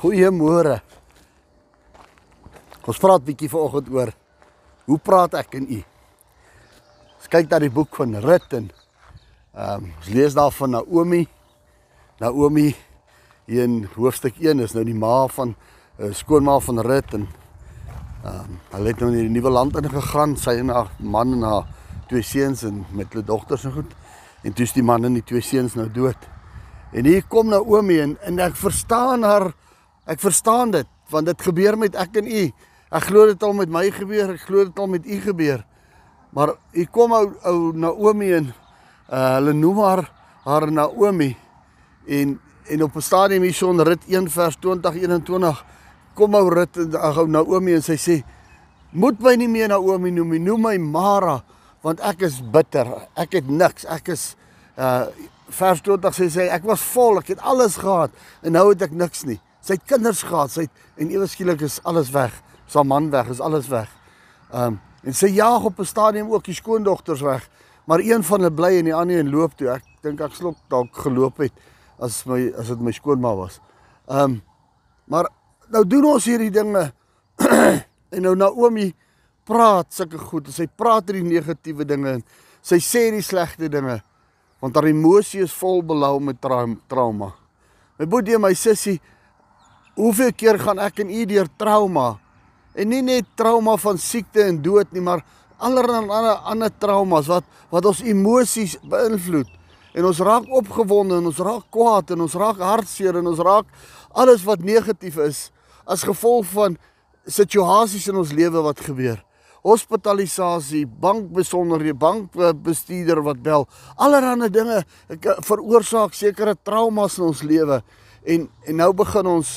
Goeiemôre. Ons praat bietjie vanoggend oor hoe praat ek en u? Ons kyk na die boek van Rut en ehm um, ons lees daar van Naomi. Naomi hier in hoofstuk 1 is nou die ma van uh, skoonma van Rut en ehm um, hulle het nou in die nuwe land ingegaan, sy en haar man en haar twee seuns en met hulle dogters en goed. En toe is die man en die twee seuns nou dood. En hier kom Naomi en, en ek verstaan haar Ek verstaan dit want dit gebeur met ek en u. Ek glo dit al met my gebeur, ek glo dit al met u gebeur. Maar u kom ou ou Naomi en uh, hulle noem haar haar Naomi en en op 'n stadium hier son rit 1 vers 2021 kom ou rit ou Naomi en sy sê moet my nie meer Naomi noem nie, noem my Mara want ek is bitter. Ek het niks. Ek is uh vers 20 sê sy ek was vol, ek het alles gehad en nou het ek niks nie. Sy het kinders gehad, sy het, en ewe skielik is alles weg. Sy man weg, is alles weg. Ehm um, en sy jaag op 'n stadium ook die skoondogters weg, maar een van hulle bly en die ander een loop toe. Ek dink ek slok dalk geloop het as my as dit my skoonma was. Ehm um, maar nou doen ons hierdie dinge en nou Naomi praat sulke goed. Sy praat oor die negatiewe dinge en sy sê die slegte dinge want haar emosie is vol belou met trauma. My boetie en my sussie Hoeveel keer gaan ek en u deur trauma? En nie net trauma van siekte en dood nie, maar allerlei ander ander traumas wat wat ons emosies beïnvloed. En ons raak opgewonde en ons raak kwaad en ons raak hartseer en ons raak alles wat negatief is as gevolg van situasies in ons lewe wat gebeur. Hospitalisasie, bankbesonderhede, bankbestuurder wat bel, allerlei dinge veroorsaak sekere traumas in ons lewe. En en nou begin ons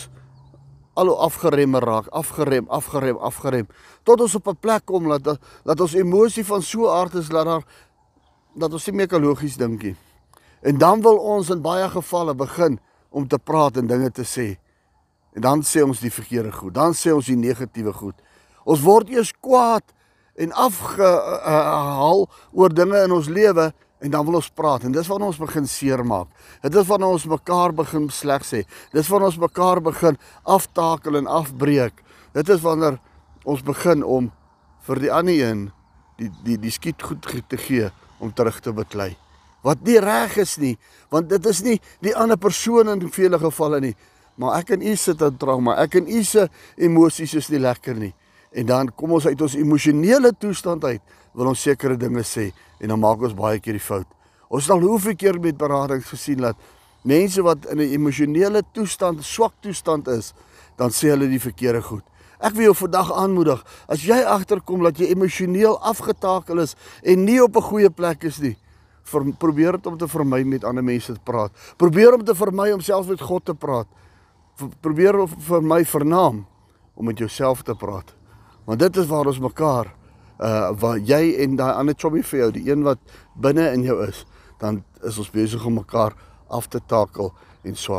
al hoe afgerem raak, afgerem, afgerem, afgerem tot ons op 'n plek kom dat dat ons emosie van so aard is dat daar dat ons nie meer kan logies dink nie. En dan wil ons in baie gevalle begin om te praat en dinge te sê. En dan sê ons die verkeerde goed, dan sê ons die negatiewe goed. Ons word eers kwaad en afgehaal oor dinge in ons lewe En dan wil ons praat en dis wanneer ons begin seermaak. Dit is wanneer ons mekaar begin sleg sê. Dis wanneer ons mekaar begin aftakel en afbreek. Dit is wanneer ons begin om vir die ander een die die die skiet goed te gee om terug te beklei. Wat nie reg is nie, want dit is nie die ander persoon in vele gevalle nie, maar ek en u sit in trauma. Ek en u se emosies is nie lekker nie. En dan kom ons uit ons emosionele toestand uit, wil ons sekere dinge sê en dan maak ons baie keer die fout. Ons het al hoeveel keer met beradings gesien dat mense wat in 'n emosionele toestand, swak toestand is, dan sê hulle die verkeerde goed. Ek wil jou vandag aanmoedig, as jy agterkom dat jy emosioneel afgetakel is en nie op 'n goeie plek is nie, probeer dit om te vermy met ander mense te praat. Probeer om te vermy om self met God te praat. Probeer vir my vernaam om met jouself te praat. Want dit is waar ons mekaar uh waar jy en daai ander chommy vir jou, die een wat binne in jou is, dan is ons besig om mekaar af te takel en swak